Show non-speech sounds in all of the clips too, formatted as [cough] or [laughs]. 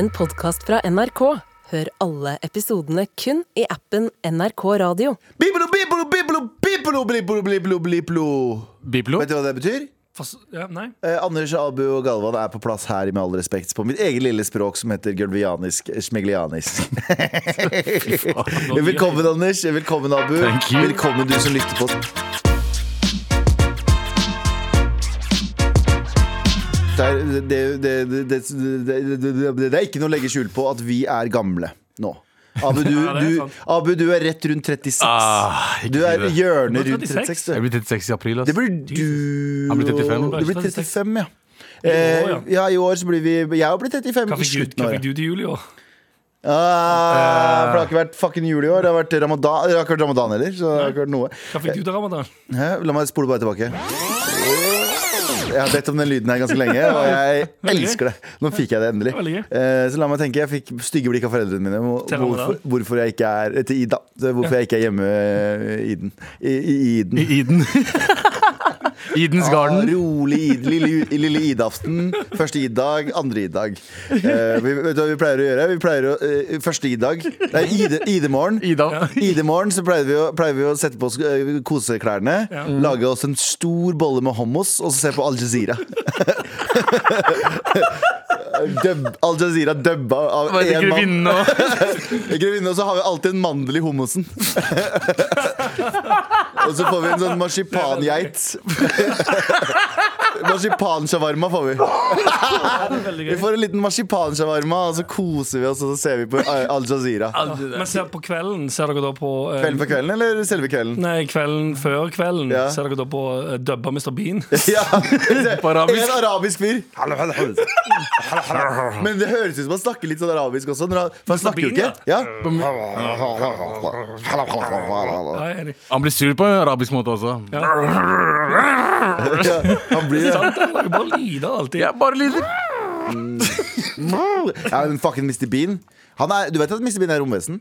en podkast fra NRK. Hør alle episodene kun i appen NRK Radio. Biblo, biblo, biblo, biblo, biblo, biblo, biblo. Biblo? Vet du hva det betyr? Fas ja, nei. Eh, Anders, Abu og Galvan er på plass her med all respekt på mitt eget lille språk som heter gulvianisk smeglianisk. [laughs] [laughs] Velkommen, Anders. Velkommen, Abu. Velkommen, du som lytter på oss. Det det, det, det, det, det, det, det er ikke noe å legge skjul på at vi er gamle nå. Abu, du, [laughs] Ja, er du. Abu, du er rett rundt 36. Ah, du er hjørnet er rundt 36. 36. Jeg blir 36 i april. Det blir du Han blir 35. Du blir 35, ja. Eh, ja. i år så blir vi Jeg har blitt 35 Hva i fikk, du, året. hva fikk du til jul i år? Ah, for det har ikke vært fucking jul i år. Det har vært ramadan, det har ikke vært ramadan heller. Så det har ikke vært noe Hva fikk du til ramadan? Hæ? La meg spole bare tilbake. Jeg har bedt om den lyden her ganske lenge, og jeg [laughs] elsker det. Nå fikk jeg det endelig. Eh, Så la meg tenke, Jeg fikk stygge blikk av foreldrene mine. Hvorfor, hvorfor jeg ikke er Til Ida. Hvorfor jeg ikke er hjemme i den. I, i Iden. I Iden. [laughs] Idens Ah, rolig id, lille, lille id-aften. Første id-dag, andre id-dag. Eh, vi, vet du hva vi pleier å gjøre? Vi pleier å, uh, Første id-dag Nei, id-morgen. Ida. ID-morgen så pleier vi, å, pleier vi å sette på oss eh, koseklærne, Ja. lage oss en stor bolle med hummus og så se på Al Jazeera. [laughs] Døb, Al Jazeera dubba av én mann. [laughs] Grevinne, og så har vi alltid en mandel i hummusen. [laughs] og så får vi en sånn marsipangeit. [laughs] Marsipanshawarma får vi. Vi får en liten marsipanshawarma, og så koser vi oss og så ser vi på Al Jazeera. Men ser på kvelden ser dere da på eh, Kvelden for kvelden, eller selve kvelden? Nei, kvelden før kvelden Ja. ser dere da på uh, dubba Mr. Bean. [laughs] Ja, [laughs] På arabisk. En arabisk fyr. Men det høres ut som han snakker litt sånn arabisk også. Når han, for han snakker jo ikke. Ja. Ja. Han blir sur på en arabisk måte også. Ja, [laughs] han blir Sant, det bare lyder alltid. Ja, bare lyder. ja, men fucking Mr. Bean. Han er, du vet at Mr. Bean er romvesen?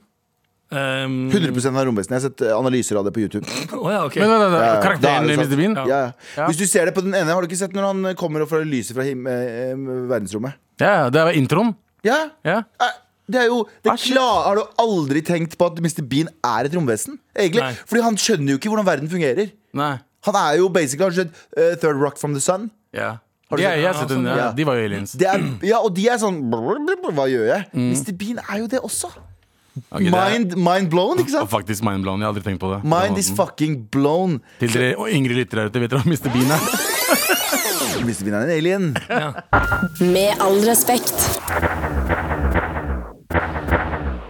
Um, 100 av romvesen. Jeg har sett eh, analyser av det på YouTube. Oh, ja, ok. Men, men, men, Ja. Karakteren er det i. Mr. Bean? Ja. Ja. Hvis du ser det på den ene, har du ikke sett når han kommer og får lyset fra him eh, eh, verdensrommet? Ja, det er introen. Ja. Ja. Eh, Det er jo det Ah, klar, Har du aldri tenkt på at Mr. Bean er et romvesen? Egentlig, Nei. Fordi han skjønner jo ikke hvordan verden fungerer. Nei. Han er jo basically Har du sett eh, Third Rock from the Sun? Ja. Har du sett- jeg har sett den, ja. Ja. De var jo aliens. Er, ja, og de er sånn Hva gjør jeg? Mr. Bean er jo det også. Ok, det er- Mind, mind blown, ikke sant? faktisk mind blown. Jeg har aldri tenkt på det. Mind is fucking blown. Til dere og yngre lyttere her ute, vet dere hva Mr. Bean er? [laughs] Mr. Bean er en alien. Med all respekt.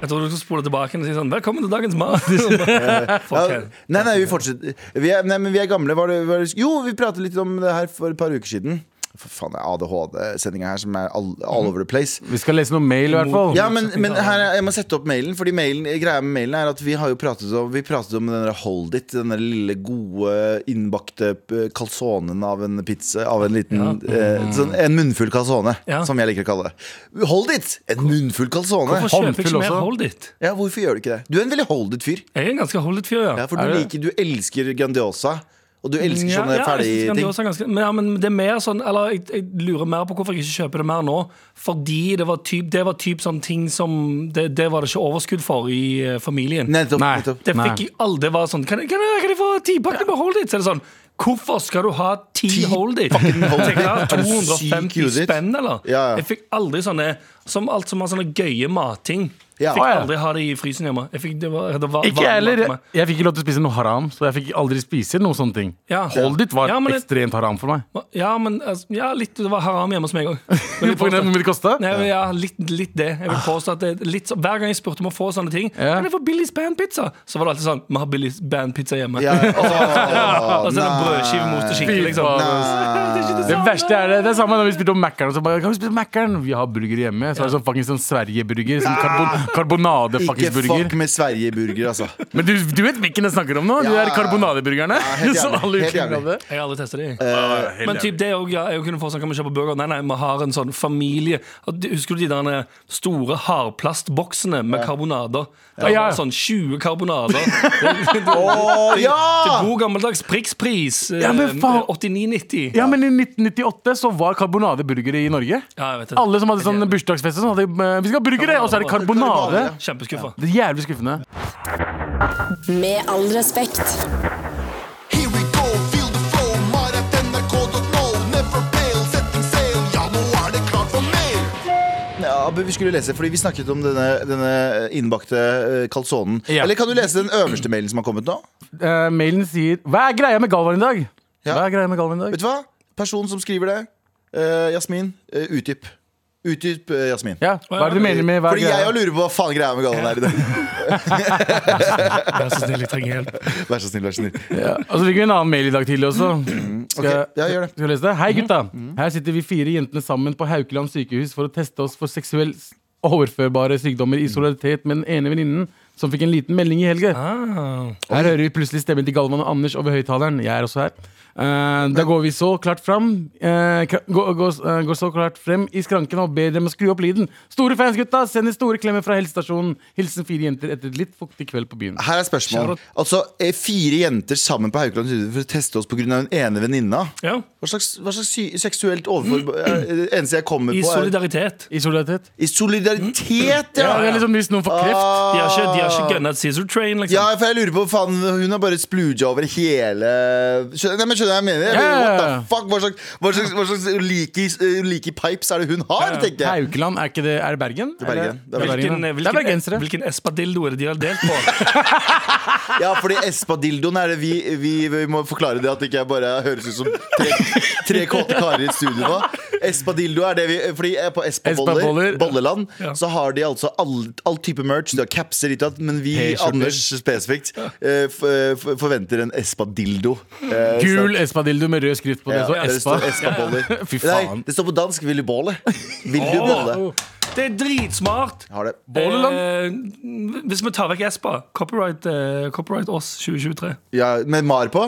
Jeg tror du skal spole tilbake og si sånn Velkommen til dagens mat. [laughs] Ja, [laughs] nei, nei, vi fortsetter. Vi er, nei, men vi er gamle. Var det, var det, jo, vi pratet litt om det her for et par uker siden. Faen, det er ADHD-sendinga her som er all, all over the place. Vi skal lese noe mail, i hvert fall. Ja, men, men her, er- jeg må sette opp mailen. Fordi mailen, greia med mailen er at vi har jo pratet om Vi pratet om den der Hold It. Den der lille, gode, innbakte calzonen av en pizza. Av en liten eh, sånn, En munnfull calzone, Ja. som jeg liker å kalle det. Hold It! En munnfull calzone. Hvorfor kjøper ikke mer. Hold It? Ja, hvorfor gjør du ikke det? Du er en veldig Hold It-fyr. Jeg er en ganske Hold It-fyr, ja. Ja, for du liker, du elsker Grandiosa. Og du elsker sånne ja, ja, synes ferdigting. Er ganske- Men, ja, men det er mer sånn Eller jeg, jeg lurer mer på hvorfor jeg ikke kjøper det mer nå. Fordi det var typ, det var typ sånne ting som det, det var det ikke overskudd for i eh, familien. Nettopp. Nei. nettopp. Det fikk jeg aldri. Det var sånn Kan kan jeg, kan jeg få ti pakker med Hold It? Så er det sånn Hvorfor skal du ha ti Hold It? Hold It? Jeg, Er du syk i 250 spenn, eller? Ja, ja. Jeg fikk aldri sånne Som alt som har sånne gøye matting. Ja. Fikk aldri ha det i frysen hjemme. Jeg fikk, det var, det var Ikke jeg heller. Jeg fikk ikke lov til å spise noe haram, så jeg fikk aldri spise noe sånne ting. Ja. Hold ditt var Ja, men det- ekstremt haram for meg. Ja, men altså, ja, litt Det var haram hjemme hos meg òg. [laughs] Ja, litt, litt det. Jeg vil påstå at det litt, så- Hver gang jeg spurte om å få sånne ting Ja. Kan jeg få Billys bandpizza? Så var det alltid sånn Vi har Billys bandpizza hjemme. Ja, [laughs] åh, Og så er det brødskive med ost og skinke. Liksom. [laughs] Det er det Det verste er det Det er samme når vi spilte om Mækkern. Så kan vi spise Mækkern? Vi har burger hjemme. Så er det sånn fucking sånn Sverige-burger. Sånn karbon Karbonade, Ikke faktisk, burger. fuck med Sverige-burger, altså. Men du, du vet hvilken jeg snakker om nå? Du Ja. er karbonadeburgerne. Ja, helt [laughs] jævlig, helt jævlig. Jeg har aldri testa de. Uh, Men typ, det er jo ja, jeg kunne få sånn, kan vi kjøpe burger? Nei, nei, vi har en sånn familie Husker du de der store hardplastboksene med karbonader? Det Ja. var sånn 20 karbonader. oh, [laughs] det- Å, Til god gammeldags prikspris. eh, Ja, men faen. 89,90. Ja, men i 1998 så var karbonadeburgere i Norge. Ja, jeg vet det. Alle som hadde sånn bursdagsfest, så sånn, hadde eh, vi skal ha burgere, og så er det karbonade. Kjempeskuffa. Det er jævlig skuffende. Med all respekt. Abu, vi skulle lese, fordi vi snakket om denne, denne innbakte eh, calzonen. Ja. Eller kan du lese den øverste mailen som har kommet nå? Uh, mailen sier Hva er greia med Galvan i dag? Ja. Hva er greia med Galvan i dag? Vet du hva? Personen som skriver det. uh, Jasmin. uh, utdyp. Utdyp eh, Jasmin. Ja, Hva er det du mener med hva er Fordi greia? jeg lurer på hva faen greia med Galvan er i dag. Vær så snill, jeg trenger hjelp. Vær så snill, vær så snill. Ja. Og så fikk vi en annen mail i dag tidlig også. Skal, okay, ja, gjør det. skal jeg lese det? Hei, gutta. Her sitter vi fire jentene sammen på Haukeland sykehus for å teste oss for seksuelt overførbare sykdommer i solidaritet med den ene venninnen som fikk en liten melding i helga. Ah. Her hører vi plutselig stemmen til Galvan og Anders over høyttaleren. Jeg er også her. Eh, da går vi så klart fram eh, går, går, eh, går så klart frem i skranken og ber dem å skru opp lyden. Store fans, gutta! Sender store klemmer fra helsestasjonen. Hilsen fire jenter etter et litt fuktig kveld på byen. Her er spørsmål. Altså, er fire jenter sammen på Haukeland studio for å teste oss pga. den ene venninna? Ja. Hva slags, hva slags sy seksuelt overfor... er Det eneste jeg kommer I på, er solidaritet. I solidaritet. I solidaritet, Ja, ja! det er liksom Hvis noen får kreft De har ikke, de har ikke Ah. gunna scissor train, liksom. Ja, for jeg lurer på, faen, Hun har bare splooja over hele nei, men skjønner jeg hva jeg mener? Ja. What the fuck? Hva slags, hva slags, hva slags like, like pipes er det hun har, tenker jeg. Haukeland, er ikke det Er det Bergen? Det er Bergen. Det er Bergen, Hvilken, hvilken, er bergensere. hvilken espadildo er det de har delt på? [laughs] Ja, fordi espadildoen er det vi, vi, vi må forklare det at det ikke bare høres ut som tre, tre kåte karer i studio nå. Espadildo er det vi Fordi på Espaboller. Bolleland, Ja. så har de altså all, all type merch. De har capser ditt, men vi. Anders spesifikt, uh, forventer en espadildo. Uh, Gul. Espadildo med rød skrift på det. Ja, Så det Espa. står Espaboller. [laughs] Fy Nei, faen. det står på dansk Willy du bolle'? [laughs] Vil du bolle? Det er dritsmart! Har det. Eh, hvis vi tar vekk Espa, copyright, eh, copyright oss 2023. Ja, med mar på?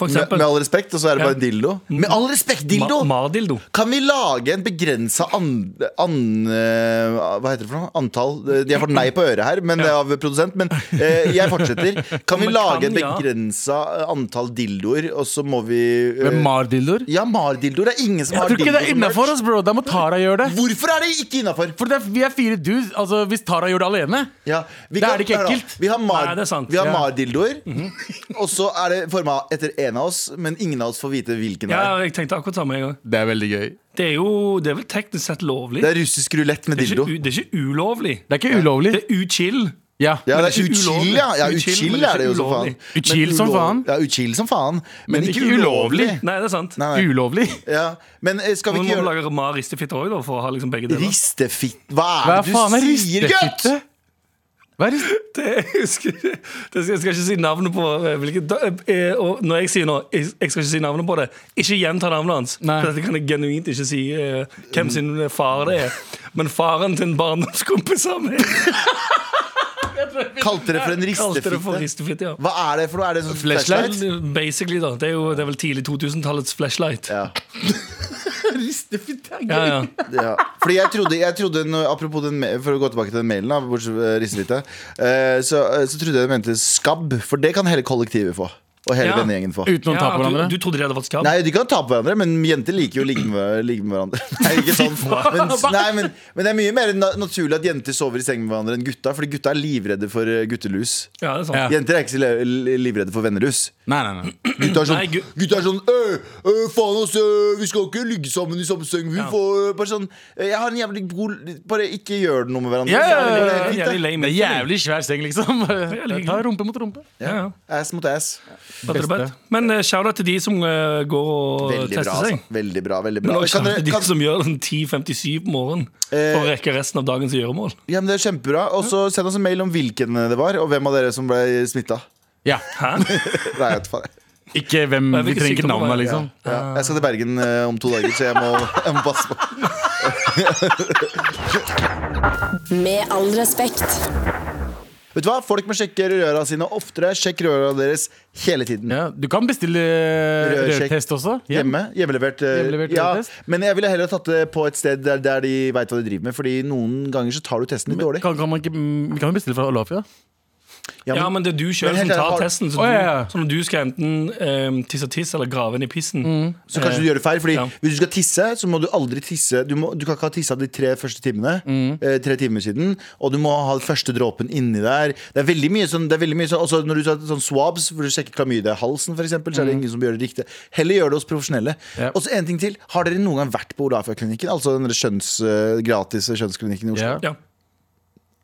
Med, med all respekt, og så er det bare en dildo? Med all respekt, dildo! Ma -dildo. Kan vi lage en begrensa an, an, eh, Hva heter det for noe? Antall De har fått nei på øret her, men det er av produsent. Men eh, jeg fortsetter. Kan vi [laughs] lage en kan, ja. begrensa antall dildoer, og så må vi eh, Med Mar-dildoer? Ja, Mar-dildoer. Det er ingen som Jeg har tror ikke det er innafor oss, bro. Da må Tara gjøre det. Hvorfor er det ikke innafor? For det er, vi er fire dudes. Altså, Hvis Tara gjør det alene Ja, vi Da kan- er det ikke ekkelt. Vi har Mar-dildoer, er Ja. Mar-dildoer, [laughs] og så er det forma etter en av oss, men ingen av oss får vite hvilken det Ja, er. jeg tenkte akkurat samme en gang. Det er veldig gøy. Det er jo det er vel teknisk sett lovlig. Det er russisk rulett med er dildo. ikke, u- det er ikke ulovlig. Det er ikke ulovlig. Det er uchill. Ja. Ja, det er ikke uchill, ulovlig. ja. ja Uchill, uchill men det er det jo ikke som faen. ulovlig. Men Uchill som ulov- faen. Ja, uchill som faen. Men, Men ikke ikke ulovlig. ulovlig. Nei, det er sant. Nei, nei. Ulovlig. Ja. Men eh, skal vi Nå ikke må vi gjøre lage Mar ristefitte òg, for å ha liksom begge deler. Ristefitt Hva Hva er det faen er du sier, gutt? ristefitte? Hva er det? [laughs] Det, jeg, husker, det skal, jeg skal ikke si navnet på eh, hvilket eh, Og når jeg sier noe, jeg, jeg skal ikke si navnet på det. Ikke gjenta navnet hans. Nei. For dette kan jeg genuint ikke si uh, hvem sin far det er. Men faren til en barndomskompis av meg [laughs] Kalte det for en ristefitte? ristefitte. Ja. Hva er det for noe? Er det sånn Flashlight? flashlight? Basically, da. Det er jo det er vel tidlig 2000-tallets flashlight. Ja. [laughs] Ristefitte er Ja, ja. ja. Fordi jeg trodde, jeg trodde nå- Apropos den, For å gå tilbake til den mailen, da, bortsett fra litt, uh, så, så trodde jeg det mente skabb, for det kan hele kollektivet få. Og hele Ja. vennegjengen få. Uten å ta på hverandre? du, du trodde de hadde fått? Nei, De kan ta på hverandre, men jenter liker jo å ligge med, ligge med hverandre. [laughs] Nei, ikke sånn men, nei, men, men det er mye mer naturlig at jenter sover i seng med hverandre enn gutta. Fordi gutta er livredde for eh, guttelus. Ja, det er sant. Ja. Jenter er ikke så li- li- livredde for vennelus. Nei, nei, nei. Gutta er sånn, Nei, gutta er sånn øh, øh, Faen, oss, øh, vi skal ikke ligge sammen i samme seng. Vi Ja. får bare sånn Jeg har en jævlig god Bare ikke gjør noe med hverandre. Ja, ja, er det er jævlig svær seng, liksom. Ta rumpe mot rumpe. Ja, ja. Ass mot ass. Men uh, shout-out til de som uh, går og Veldig tester bra, seg. altså. Veldig bra. veldig Men bra også dere, til de kan, som gjør den 10.57 på morgenen for å rekke resten av dagens gjøremål. ja, men Det er kjempebra. Og så send oss en mail om hvilken det var, og hvem av dere som ble smitta. Ja. Hæ? [laughs] Nei, jeg vet faen. Ikke hvem Nei, Vi trenger ikke navnet, liksom. Ja. Jeg skal til Bergen uh, om to dager, så jeg må, [laughs] jeg må passe på. Med all respekt. Vet du hva? Folk må sjekke røra sine oftere. Sjekk røra deres hele tiden. Ja, du kan bestille eh, rørtest også. hjem. Hjemme. Hjemmelevert. eh, Hjemmelevert ja, men jeg ville heller tatt det på et sted der, der de veit hva de driver med. Fordi noen ganger så tar du testen litt dårlig. Kan, kan man ikke, mm, kan jo bestille fra Olafia. Ja, men det er du sjøl som tar har- testen. Så, du, ja, ja. så når du skal enten um, tisse tiss eller grave inn i pissen Så kanskje du gjør det feil. Fordi Ja. Hvis du skal tisse, så må du aldri tisse Du, må, du kan ikke ha tissa de tre første timene. Mm. Eh, tre timer siden Og du må ha den første dråpen inni der. Det er veldig mye sånn, det er veldig mye sånn Også når du tar sånn swabs for å sjekke klamydia i halsen, eksempel, så er det ingen som gjør det riktig. Heller gjør det hos profesjonelle. Mm. Ja. Og så en ting til. Har dere noen gang vært på Olafia-klinikken? Altså den der skjønns, eh, gratis skjønnsklinikken i Oslo? Ja. Ja.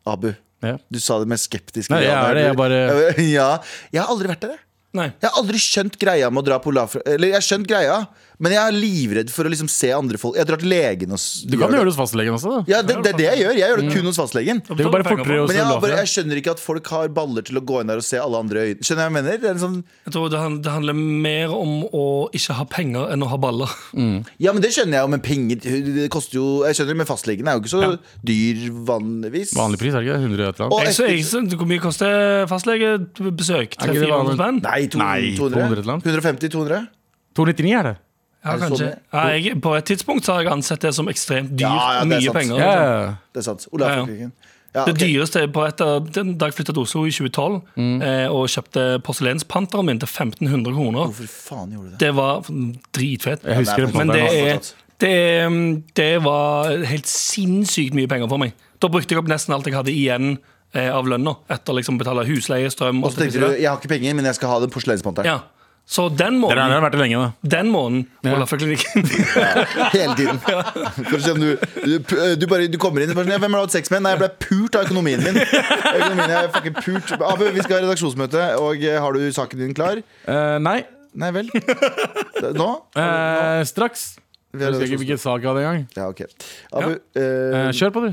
Abu. Ja. Du sa det med skeptisk Nei, jeg er det, jeg bare- [laughs] Ja, jeg har aldri vært der, jeg. Nei. Jeg har aldri skjønt greia med å dra på Olafia Eller jeg har skjønt greia, men jeg er livredd for å liksom se andre folk. Jeg drar til legen og Du kan gjøre det hos fastlegen også. da Ja, det, det er det jeg gjør. Jeg gjør det kun hos fastlegen. Det går bare fortere Men jeg, bare, jeg skjønner ikke at folk har baller til å gå inn der og se alle andre øyne. Skjønner jeg hva jeg mener? Det er sånn, Jeg tror det, handler mer om å ikke ha penger enn å ha baller. ja, men det skjønner jeg jo, men penger Det koster jo Jeg skjønner, men fastlegen er jo ikke så dyr vanligvis. Vanlig pris, er det ikke? 100 et eller annet. Jeg, så, etter- jeg, hvor mye koster fastlegebesøk? Er 300-400 spenn? Nei, 200? 200 et eller annet. 150? 200? 299 er det. Ja, kanskje. Ja, jeg, på et tidspunkt så har jeg ansett det som ekstremt dyrt. Ja, ja, mye sant. penger. Ja, liksom. ja. Det er sant. Olafia-klinikken. Ja, Det dyreste på et av, Da jeg flytta til Oslo i 2012 Mm. eh, og kjøpte porselenspanteren min til 1500 kroner, Hvorfor faen gjorde du det? det var dritfett. Jeg husker det Men det, er, det, er- det var helt sinnssykt mye penger for meg. Da brukte jeg opp nesten alt jeg hadde igjen eh, av lønna. Etter liksom å betale husleie, strøm Og så tenkte du jeg har ikke penger, men jeg skal ha den porselenspanteren. Ja. Så den måneden Den har vært det lenge, da. den måneden Ja. Olafia-klinikken Hele tiden. [laughs] For å se om du, du, du, bare, du kommer inn og bare sånn, Hvem har du hatt sex med? Nei, jeg ble pult av økonomien min. Økonomien er fucking pult Abu, Vi skal ha redaksjonsmøte, og eh, har du saken din klar? Uh, nei. Nei vel? Nå? Uh, straks. Vi Jeg husker ikke hvilken sak jeg hadde engang. Ja, ok Abu, Eh, Uh, kjør på, du.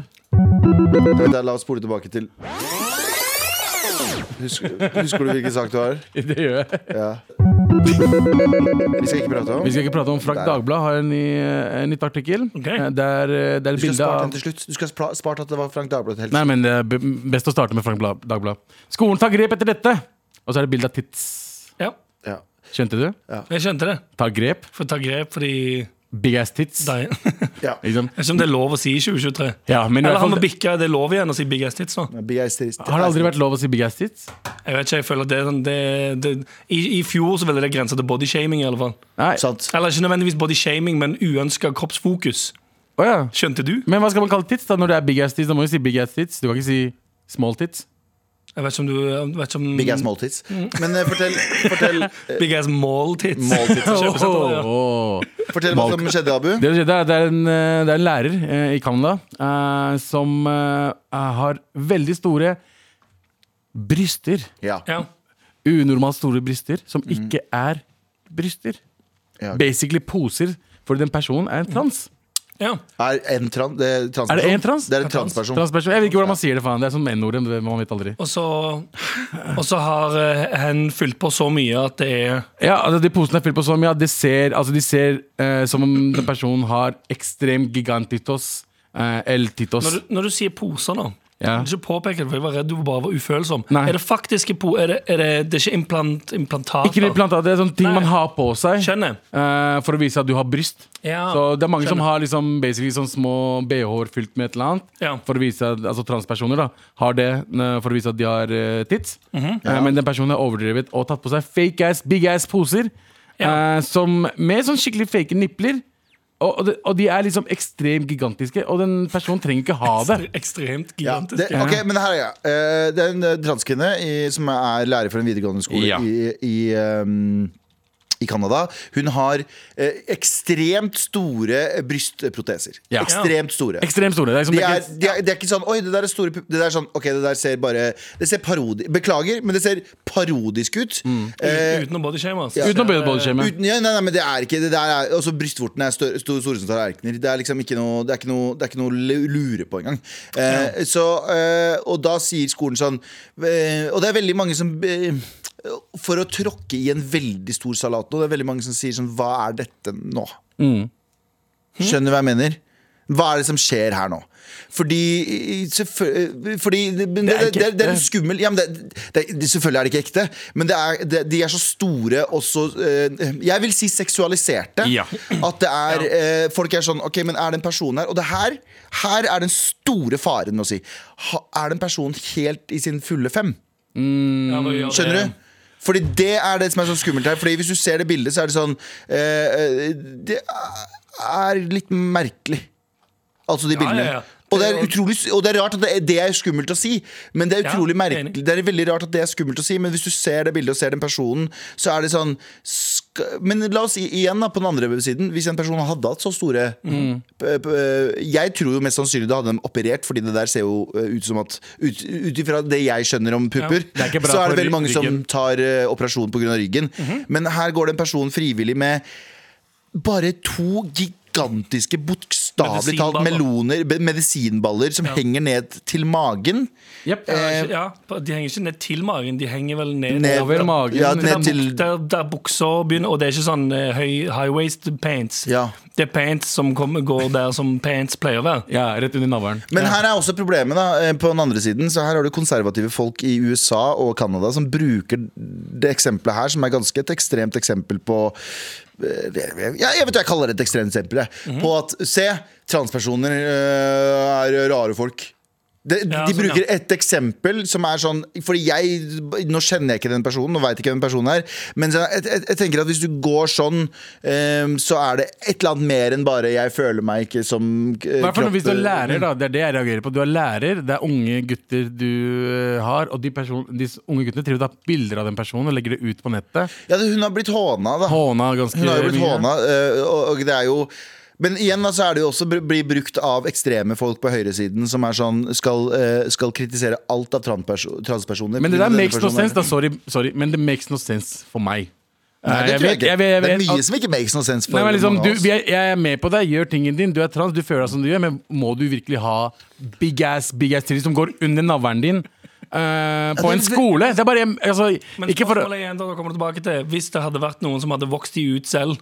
da, la oss spole tilbake til Husker, husker du hvilken sak du har? [laughs] Det gjør jeg. Ja Vi skal ikke prate om Vi skal ikke prate om Frank Der. Dagblad har en ny, en nytt artikkel. Okay. Eh, Der, eh, det er Du et skal bilde spart av den til slutt. Du skal ha spart at det var Frank Dagblad helt Nei, men det er best å starte med Frank Dagblad. Skolen tar grep etter dette! Og så er det bilde av tits. Ja, ja. Skjønte du? jeg skjønte det. Ta grep. For ta grep fordi Big ass tits. [laughs] Jeg ja. Liksom. vet ikke om det er lov å si i 2023. Ja, men i Eller hvert har vi fall bikka det er lov igjen å si big ass tits nå? Big ass tits. Har det aldri vært lov å si big ass tits? Jeg vet ikke, jeg føler at det, er sånn- det, det I, I fjor så ville det grensa til bodyshaming, i alle fall. Nei. Sant. Eller ikke nødvendigvis bodyshaming, men uønska kroppsfokus. Ja. Skjønte du? Men hva skal man kalle tits da når det er big ass tits? Da må du si big ass tits. Du kan ikke si small tits. Jeg vet ikke om du vet ikke om, Big Ass Small Tits. Men eh, fortell, fortell, [laughs] eh, Big ass mall tits. Mall tits. Kjøpesenter, ja. Åh. fortell hva som skjedde, Abu. Det, som skjedde er- det, er en, eh, det er en lærer eh, i Canada eh, som eh, har veldig store bryster. Ja. Ja. Unormalt store bryster som ikke er bryster. Ja. Basically poser, for den personen er en trans. Ja. Er, en tran, det er, transperson? Er det en trans? Det er en transperson. Transperson. Jeg vet ikke hvordan man sier det, faen. Det er som N-ordet. Man vet aldri. Og så, og så har uh, hen fylt på så mye at det er Ja, altså De posene er fylt på så mye at de ser, altså, de ser uh, som om den personen har ekstrem gigantitos. Uh, el titos. Når du, når du sier poser nå Ja. Jeg vil ikke påpeke det, for jeg var redd du bare var ufølsom. Nei. Er det faktiske po... Er det, er det, det er ikke implant, implantater? Ikke implantat, det er sånne ting Nei. man har på seg Skjønner. eh, for å vise at du har bryst. Ja, Så det er mange som har liksom basically sånn små BH-er fylt med et eller annet. Ja. For å vise at, Altså transpersoner da har det uh, for å vise at de har uh, tits. Mhm. uh, men den personen er overdrevet og tatt på seg fake ass, big ass poser. Ja. som Med sånn skikkelig fake nipler. Og, og, de er liksom ekstremt gigantiske, og den personen trenger ikke ha det. Ekstremt Ja, det, ok, men her er jeg. Eh, det er en eh, transkvinne som er lærer for en videregående skole Ja. i, i, um, i Canada. Hun har eh, ekstremt store brystproteser. Ja. Ekstremt store. Ekstremt store. Det er, liksom De er, ikke- de, er, de er ikke sånn Oi, det der er store Det der er sånn Ok, det der ser bare Det ser parodi Beklager, men det ser parodisk ut. Eh, Uten å bodyshame. Altså. Ja. Uten å bodyshame. Ja, nei, nei, men det er ikke det der er, Også brystvortene er større, store, store som tallerkener. Det er liksom ikke noe Det er ikke noe, det er ikke noe lure på engang. Eh, så, eh, og da sier skolen sånn eh, Og det er veldig mange som eh, For å tråkke i en veldig stor salat nå, det er veldig mange som sier sånn Hva er dette nå? Mm. Skjønner du hva jeg mener? Hva er det som skjer her nå? Fordi, fordi det, det, er det, det, det er en skummel ja, men det, det, det, Selvfølgelig er det ikke ekte, men det er, det, de er så store og så eh, Jeg vil si seksualiserte. Ja. At det er eh, Folk er sånn Ok, men er det en person her? Og det her Her er den store faren å si. Ha, er det en person helt i sin fulle fem? Ja, det? Skjønner du? Fordi det er det som er så skummelt her. Fordi hvis du ser det bildet, så er det sånn eh, eh, Det er litt merkelig. Altså de Ja, bildene. ja, ja. Og det, utrolig, og det er rart at det det er skummelt å si, men det er utrolig ja, merkelig Det er veldig rart at det er skummelt å si, men hvis du ser det bildet og ser den personen, så er det sånn Men la oss igjen, da, på den andre siden, hvis en person hadde hatt så store Mm. Jeg tror jo mest sannsynlig det hadde dem operert, fordi det der ser jo eh, ut som at Ut ut ifra det jeg skjønner om pupper, ja, er så er det veldig mange som tar uh, operasjon pga. ryggen. Mhm. Men her går det en person frivillig med bare to gigantiske, bokstavelig talt meloner, medisinballer som henger ned til magen. Yep. Ja, ikke- ja, de henger ikke ned til magen, de henger vel ned, Ned- Over magen. Ja, ned til der, der buksa begynner, og det er ikke sånn uh, high waist pants. Ja. Det er pants som kommer, går der som pants pleier å være. Ja, rett under navlen. Men her er også problemet da, eh, på den andre siden. Så her har du konservative folk i USA og Canada som bruker det eksempelet her, som er ganske et ekstremt eksempel på eh, ja, Jeg vet jeg kaller det et ekstremt eksempel. Mm -hmm. På at se, transpersoner eh, er rare folk. De, Ja, de sånn, bruker ja. et eksempel som er sånn Fordi jeg Nå kjenner jeg ikke den personen og veit ikke hvem personen er. Men jeg, jeg, jeg tenker at hvis du går sånn, um, så er det et eller annet mer enn bare 'jeg føler meg ikke som uh, kropp'. hvis du er lærer, da. Det er det jeg reagerer på. Du er lærer, det er unge gutter du eh, har, og de, person, de unge guttene driver og tar bilder av den personen og legger det ut på nettet. Ja, det- hun har blitt håna, da. Håna ganske Hun har blitt mye. håna, og det er jo men igjen da, så er det jo også blir brukt av ekstreme folk på høyresiden som er sånn, skal, øh, skal kritisere alt av transpersoner. Men det der makes no sense, da. Sorry, sorry, men det makes no sense for meg. Nei, Eh, det tror jeg ikke. jeg vet- jeg det er mye at- som ikke makes no sense for Nei, men liksom, mange du, av oss. vi jeg er med på deg, gjør tingen din. Du er trans, du føler deg som du gjør, men må du virkelig ha big ass big ass titties som går under navlen din? Uh, på en skole? Det er bare altså, Men spørsmålet er igjen, da kommer du tilbake til Hvis det hadde vært noen som hadde vokst de ut selv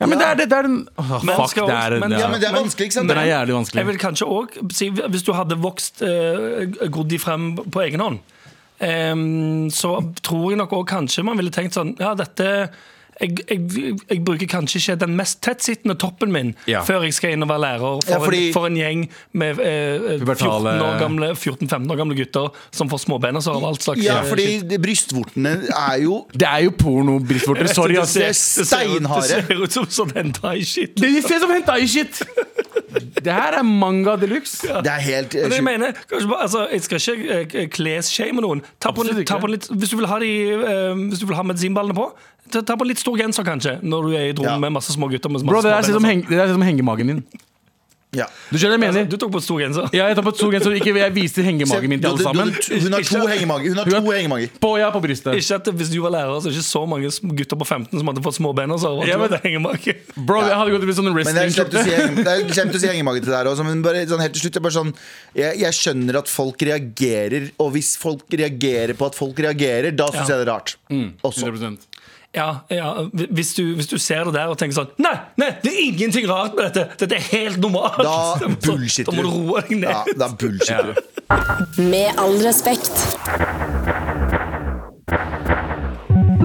ja, Men det er det, det er den Åh, Men Fuck, skal det også- er men- det Ja, men det er vanskelig, ikke sant? Den er jævlig Jeg vanskelig. vil kanskje òg si Hvis du hadde vokst uh, grodd de frem på egen hånd, em, så tror jeg nok òg kanskje man ville tenkt sånn Ja, dette jeg, jeg, jeg bruker kanskje ikke den mest tettsittende toppen min Ja. før jeg skal inn og være lærer for, Ja, fordi- en, for en gjeng med eh, 14 Pubertale- år gamle 14-15 år gamle gutter som får småbenaser av alt slags Ja, eh, fordi shit. brystvortene er jo Det er jo porno-brystvorter. Sorry, Det ass. det er det ser steinharde. Det ser ut som sånn hentai-shit. Det ser ut som hentai-shit! [laughs] Det her er manga de luxe. Det er helt Men jeg mener, kanskje bare, altså, jeg skal ikke eh, klesshame noen. Ta på, Absolutt litt, ta ikke. på litt, hvis, du vil ha de, eh, hvis du vil ha medisinballene på, ta, ta på litt stor genser, kanskje. Når du er i et rom Ja. med masse små gutter. Med masse Bro, det der små ser ut som, heng, det der ser ut som hengemagen din. Ja. Du skjønner jeg altså. mener? Du tok på stor genser. Ja, jeg tok på to genser, ikke jeg viste hengemagen min til alle sammen. Hun har to hengemager. Hun har to hengemager. På, ja, på brystet. Ikke at Hvis du var lærer, så er det ikke så mange gutter på 15 som hadde fått små bein. Så Ja, men- det henger. Bro, jeg hadde gått til sånn det er slemt å si, wrestling-skjorte. det er slemt å si hengemage til her også, men bare sånn helt til slutt jeg, bare sånn, jeg, jeg skjønner at folk reagerer, og hvis folk reagerer på at folk reagerer, da syns Ja. jeg det er rart. Mm, 100%. Ja, ja, hvis, du, hvis du ser det der og tenker sånn Nei, nei, det er ingenting rart med dette! Dette er helt normalt! Da [laughs] bullshitter du. Da må du roe deg ned. Ja, da bullshitter du. Med all respekt.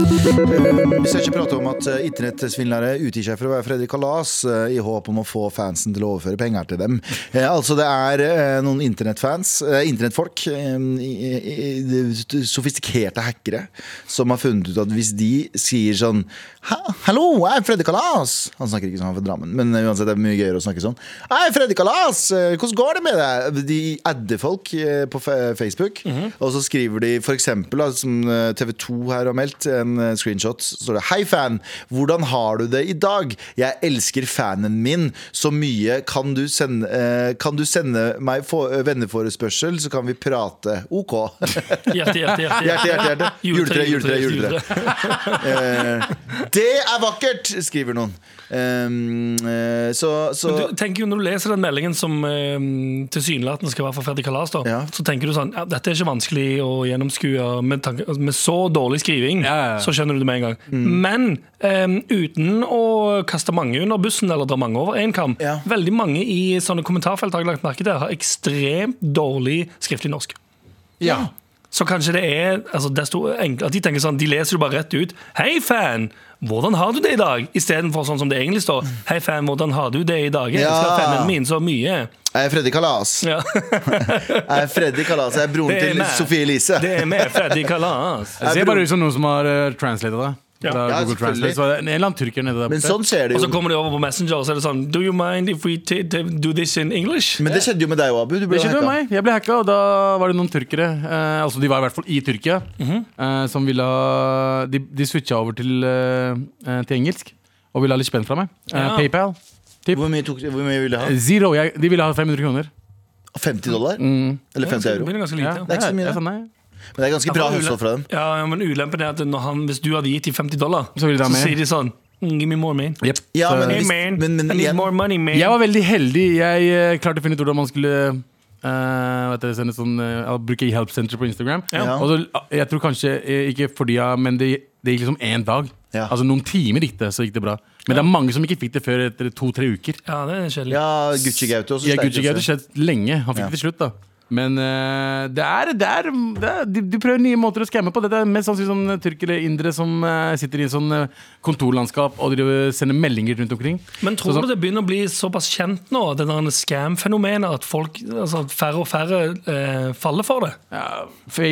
Vi skal ikke prate om at uh, internettsvindlere utgir seg for å være Fredrik Kalas eh, i håp om å få fansen til å overføre penger til dem. Eh, altså Det er eh, noen internettfans, eh, internettfolk, eh, sofistikerte hackere, som har funnet ut at hvis de sier sånn Hallo, jeg er Fredrik Kalas! Han snakker ikke sånn han er fra Drammen, men uansett det er mye gøyere å snakke sånn. Hei, Freddy Kalas! Eh, Hvordan går det med deg? De adder folk på på mm Facebook, og så skriver de eksempel, som TV 2 her har meldt, en eh, screenshot, så står det Hei fan, hvordan har du det i dag? Jeg elsker fanen min så mye. Kan du sende, eh, kan du sende meg for, eh, venneforespørsel, så kan vi prate? OK. [laughs] Hjerte, hjerte, hjerte. Hjerte, hjerte, hjerte. Juletre, juletre, juletre. [laughs] Eh, det er vakkert, skriver noen. Um, eh, så, så Men du tenker jo Når du leser den meldingen som eh, tilsynelatende skal være for Freddy Kalas, da, Ja. så tenker du sånn ja, Dette er ikke vanskelig å gjennomskue. Med, tanke, altså, med så dårlig skriving Ja, ja, ja. så skjønner du det med en gang. Mm. Men um, uten å kaste mange under bussen eller dra mange over én kam, Ja. veldig mange i sånne kommentarfelt har jeg lagt merke til har ekstremt dårlig skriftlig norsk. Ja. Så kanskje det er altså, desto enklere at De tenker sånn, de leser jo bare rett ut. 'Hei, fan! Hvordan har du det i dag?' Istedenfor sånn som det egentlig står. 'Hei, fan, hvordan har du det i dag?' Jeg elsker Ja. fanen min så mye. Jeg er Freddy Kalas. Ja. [laughs] Jeg er Freddy Kalas. Jeg er broren er til. Sofie Elise. Det er med Freddy Kalas. Det ser bare ut som noen som har uh, translatet det. Ja. Ja, Google. Translate. Så det en eller annen tyrker nede der Men borte. sånn ser det Og så kommer de over på Messenger og så er det sånn Do you mind if we t t do this in English? Men det skjedde jo med deg òg, Abu. Du ble Det skjedde med hacka. meg. Jeg ble hacka, og da var det noen tyrkere eh, Altså de var i hvert fall i Tyrkia Mhm. eh, Som ville ha De, de switcha over til, eh, eh, til engelsk Og ville ha litt spenn fra meg. Eh, Ja. PayPal. Hvor mye, tok, hvor mye ville du ha? Zero. Jeg, de ville ha 500 kroner. 50 dollar? Mm. Eller 50 Det euro? blir ganske Ja. Det er ikke så mye, jeg det. sa nei. Men det er ganske bra Ja, hushold fra dem. Ja, ja, men ulempen er at når han, hvis du hadde gitt dem 50 dollar, Så ville de ha så sier de sånn mm, Give me more, man. Yep. Ja, Så- men Hey, man. men- men I need igjen- more money, man. Jeg var veldig heldig. Jeg uh, klarte å finne ut hvordan man skulle uh, vet du, sende sånn, uh, bruke Help Center på Instagram. Ja. Og så, ah, jeg tror kanskje, eh, ikke fordi jeg, men det, det gikk liksom én dag. Ja. Altså Noen timer gikk det, så gikk det bra. Men det er mange som ikke fikk det før etter to-tre uker. Ja, det er kjedelig. Ja, Gucci Gaute også. Ja, Gucci Gaute skjedde lenge. Han fikk Ja. det til slutt, da. Men uh, det er, det er, det er de, de prøver nye måter å skamme på. Dette er mest sannsynlig sånn tyrkere, indere som uh, sitter i en sånn eh, kontorlandskap og driver, sender meldinger rundt omkring. Men tror Så du det begynner å bli såpass kjent nå, det der scam-fenomenet, at folk, altså, færre og færre eh, faller for det? Ja,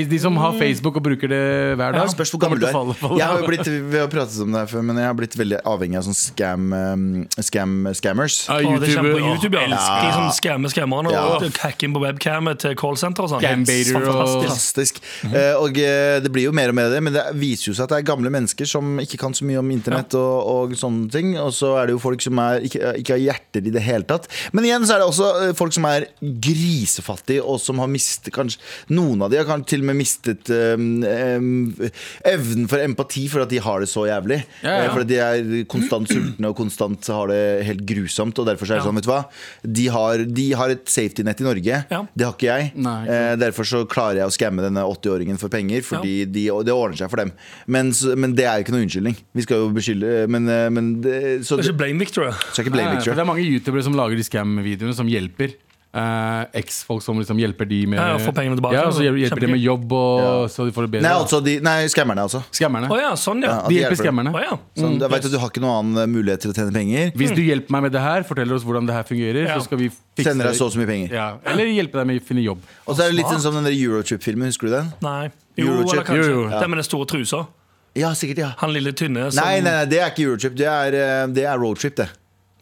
de som har Facebook og bruker det hver dag. Spørs hvor gammel du til falle- er. falle Jeg har jo blitt, vi har pratet om det her før, men jeg har blitt veldig avhengig av sånn scam, um, scam scammers. Ja, Å, det kommer på YouTube, ja. elsker De som skammer skammerne Ja. og hacker inn på webcamet til callsenter og sånn. Gambaiter og- Fantastisk. Fantastisk. Eh, og eh, det blir jo mer og mer av det, men det viser jo seg at det er gamle mennesker som ikke kan så mye om internett og, og sånne ting. Og så er det jo folk som er, ikke, ikke har hjerter i det hele tatt. Men igjen så er det også eh, folk som er grisefattige, og som har mistet kanskje Noen av de har kanskje til og med mistet um, um, evnen for empati for at de har det så jævlig. Ja, ja. Eh, for at de er konstant sultne og konstant har det helt grusomt. Og derfor så er det Ja. sånn, vet du hva De har, de har et safety net i Norge. Ja. Det har ikke jeg. Nei, Eh, derfor så klarer jeg å skamme denne 80-åringen for penger, fordi de, det ordner seg for dem. Men, men det er jo ikke noe unnskyldning. Vi skal jo beskylde Men, eh, men det, så Det er ikke blame Victor. skal ikke blame Victor. det er mange youtubere som lager de scam-videoene som hjelper. Uh, Eks-folk som liksom hjelper de med Ja, får pengene tilbake. Ja, og så hjelper, de med jobb, og, Ja. så de får det bedre. Nei, altså de, nei, skammerne, altså. Skammerne. Oh, ja, sånn, ja. Ja, De de hjelper hjelper skammerne. Oh, ja. Sånn, jeg vet at Du har ikke noen annen mulighet til å tjene penger. Hvis du hjelper meg med det her, forteller oss hvordan det her fungerer, Ja. så skal vi fikse Sender deg så og så mye penger. Ja. Eller hjelpe deg med å finne jobb. Og så er det litt sånn som den der Eurotrip-filmen. Husker du den? Nei. Jo, Eurotrip. eller kanskje. Jo, jo. Den med den store trusa. Ja, sikkert, ja. Han lille tynne som Nei, nei, nei, det er ikke Eurotrip. Det er, eh, det er roadtrip, det.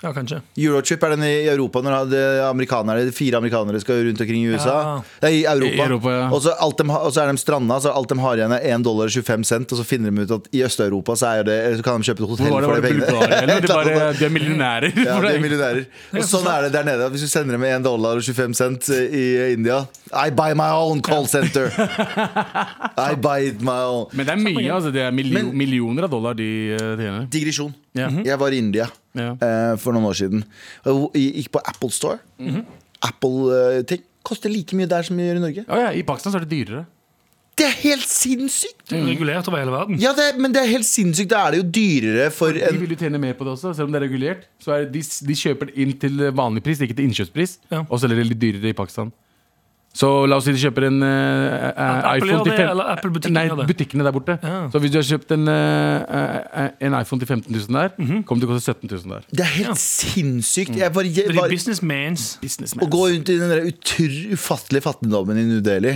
Ja, kanskje. Eurochip er den i Europa når det- amerikanere, fire amerikanere skal rundt omkring i USA. Ja. Nei, i Europa. I Europa, ja. og, så alt de, og så er de stranda, så alt de har igjen er 1 dollar og 25 cent. Og så finner de ut at i Øst-Europa så, er det, så kan de kjøpe et hotell Hvor var det, for de pengene. Eller [laughs] det bare, de er millionærer. Ja, de er [laughs] millionærer. Og sånn er det der nede. Hvis du sender dem 1 dollar og 25 cent i India I buy my own call center. [laughs] I buy it my own. Men det er mye. altså Det er millio Men- millioner av dollar de eh, tjener. Digresjon. Ja. Jeg var i India yeah. uh, for noen år siden. Og jeg gikk på Apple Store. Apple-ting koster like mye der som vi gjør i Norge. Oh, ja, I Pakistan så er det dyrere. Det er helt sinnssykt! Det er regulert over hele verden. Ja, det, men det er helt sinnssykt. Da er det jo dyrere for De vil jo tjene mer på det også, selv om det er regulert. Så er de, de kjøper det inn til vanlig pris, ikke til innkjøpspris, Ja. og selger det litt dyrere i Pakistan. Så la oss si de kjøper en uh, Apple iPhone til eller Apple-butikken Nei, butikkene der borte. Ja. Så hvis du har kjøpt en, eh, en iPhone til 15 000 der, Mhm. kommer det til å koste 17 000 der. Det er helt sinnssykt. Jeg bare, jeg, bare, businessmans. å gå rundt i den der utr ufattelige fattigdommen i New Delhi,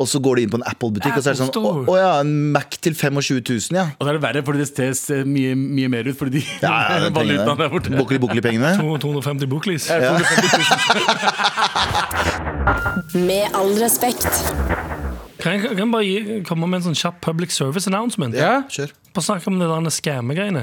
og så går de inn på en Apple-butikk, og så er det sånn Apple Å å ja, en Mac til 25 000, ja. Og da er det verre, fordi det ses eh, mye, mye mer ut, fordi de Ja, ja, [laughs] valutaen der borte. Bukli-bukli-pengene. 250 buklis. Ja. [laughs] Med all respekt. Kan jeg, kan jeg bare gi, komme med en sånn kjapp public service announcement? Ja. Kjør. På å snakke om det der skammegreiene.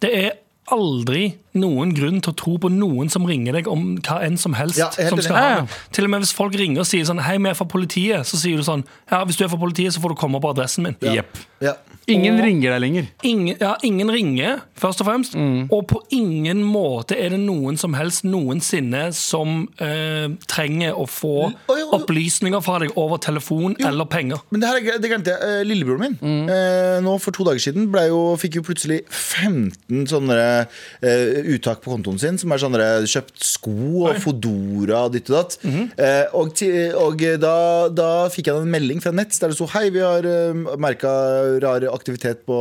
Det er aldri noen grunn til å tro på noen som ringer deg om hva enn som helst. Ja, som skal ha ja. det. Til og med hvis folk ringer og sier sånn Hei, vi er fra politiet, så sier du sånn Ja, hvis du er fra politiet, så får du komme på adressen min. Jepp. Ja. Ingen Og- ringer deg lenger. Ingen, ja, ingen ringer, først og fremst. Mm. Og på ingen måte er det noen som helst noensinne som eh, trenger å få Oi, oi, oi. opplysninger fra deg over telefon eller penger. Men det her er, det glemte jeg. Eh, Lillebroren min Mm. eh, nå for to dager siden jo, fikk jo plutselig 15 sånne eh, uttak på kontoen sin. Som er sånne kjøpt sko og Fodora og ditt og datt. Mhm. eh, og og da, da fikk jeg en melding fra Nets der det sto Hei, vi har uh, merka rar aktivitet på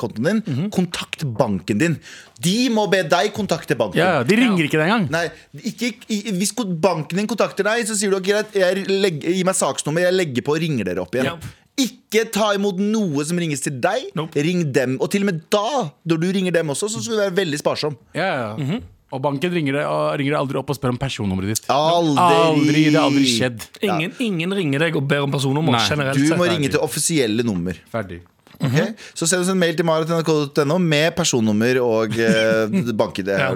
kontoen din. Mhm. Kontakt banken din. De må be deg kontakte banken. Ja, De ringer ikke deg engang. Nei, ikke, hvis banken din kontakter deg, så sier du greit, jeg gi meg saksnummer, jeg legger på og ringer dere opp igjen. Ja. Ikke ta imot noe som ringes til deg. Nope. Ring dem. Og til og med da, når du ringer dem også, så skal du være veldig sparsom. Ja, ja. Og banken ringer deg, og ringer deg aldri opp og spør om personnummeret ditt. Aldri. Aldri, Det har aldri skjedd. Ingen, ingen ringer deg og ber om personnummer Nei, generelt Du sett. må ringe til offisielle nummer. Ferdig. ok? Så send oss en mail til marat.nrk.no med personnummer og eh, [laughs] bank-ID. Ja.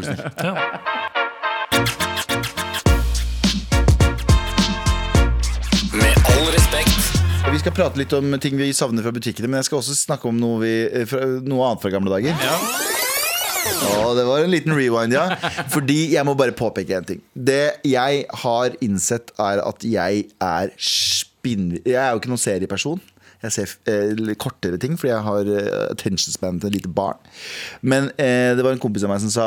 Vi skal prate litt om ting vi savner fra butikkene, men jeg skal også snakke om noe, vi, eh, noe annet fra gamle dager. Å, det var en liten rewind, ja. Fordi jeg må bare påpeke en ting. Det jeg har innsett, er at jeg er spinn... Jeg er jo ikke noen serieperson. Jeg ser eh, kortere ting fordi jeg har eh, attention span til et lite barn. Men eh, det var en kompis av meg som sa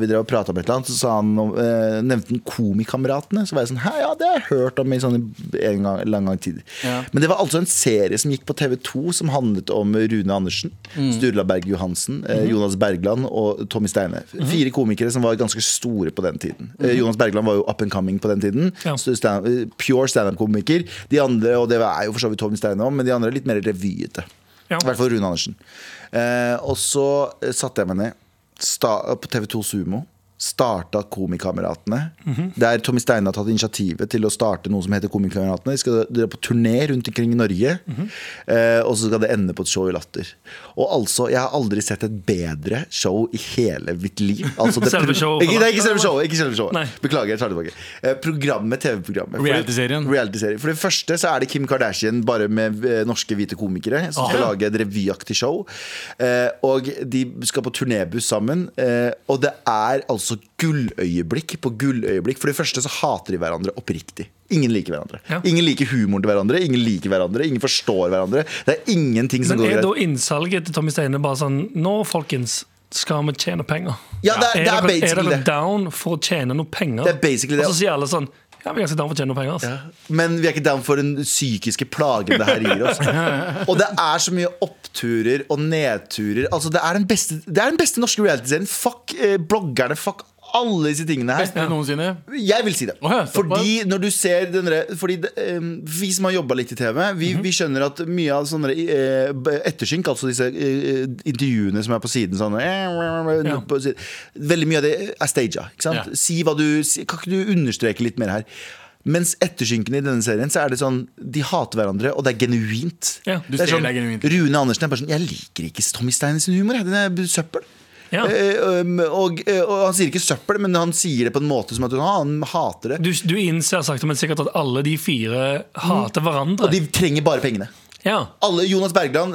Vi drev og prata om et eller annet, så sa han eh, nevnte han Komikameratene. Så var jeg sånn Hæ, ja, det har jeg hørt om i sånn en gang, lang gang tid. Ja. Men det var altså en serie som gikk på TV2 som handlet om Rune Andersen, Sturla Berg Johansen, eh, Jonas Bergland og Tommy Steine. Fire komikere som var ganske store på den tiden. Eh, Jonas Bergland var jo up and coming på den tiden. Ja. Stand, eh, pure standup-komiker. De andre, og det er jo for så vidt Tommy Steine òg, men de andre litt mer revyete. Ja. I hvert fall Rune Andersen. Eh, og så satte jeg meg ned sta, på TV2 Sumo. Starta Komikameratene. Der Tommy Steine har tatt initiativet til å starte noe som heter Komikameratene. De skal dra på turné rundt omkring i Norge. eh, og så skal det ende på et show i Latter. Og altså, jeg har aldri sett et bedre show i hele mitt liv. [laughs] Altså, det, Selve showet. Ikke, nei, ikke selve showet. Ikke selve showet. Nei. Beklager, jeg tar det tilbake. Eh, programmet, TV-programmet. Reality-serien. Reality-serie. For det første så er det Kim Kardashian bare med eh, norske hvite komikere som skal lage et revyaktig show. Eh, og de skal på turnébuss sammen. Eh, og det er altså gulløyeblikk på gulløyeblikk. For det første så hater de hverandre oppriktig. Ingen liker hverandre. Ja. Ingen liker humoren til hverandre, ingen liker hverandre, ingen forstår hverandre. Det er ingenting som Men går er da innsalget til Tommy Steine bare sånn Nå, folkens, skal vi tjene penger? Ja, det er- det er dere, er dere down for å tjene noe penger? Det er basically det. Og så sier alle sånn Ja, vi er ganske down for å tjene noen penger. Altså. Men vi er ikke down for den psykiske plagen det her gir oss. [laughs] Og det er så mye oppturer og nedturer. Altså Det er den beste, det er den beste norske reality-serien. Fuck eh, bloggerne, fuck alle disse tingene her. Beste noensinne. Jeg vil si det. Oh, ja, fordi når du ser den der- Fordi det, eh, Vi som har jobba litt i TV, vi, Mhm. vi skjønner at mye av sånne eh, ettersynk, altså disse eh, intervjuene som er på siden sånn eh, på siden, Veldig mye av det er staged. Ja. Si hva du Kan ikke du understreke litt mer her? Mens ettersynkene i denne serien Så er det sånn De hater hverandre, og det er genuint. Ja. Det er sånn, det er genuint. Rune Andersen er bare sånn Jeg liker ikke Tommy Steines humor. Den er søppel. Ja. Eh, og, eh, og han sier ikke søppel, men han sier det på en måte som at han hater det. Du, du innser sakte, men sikkert at alle de fire hater hverandre. Og de trenger bare pengene. ja. Alle, Jonas Bergland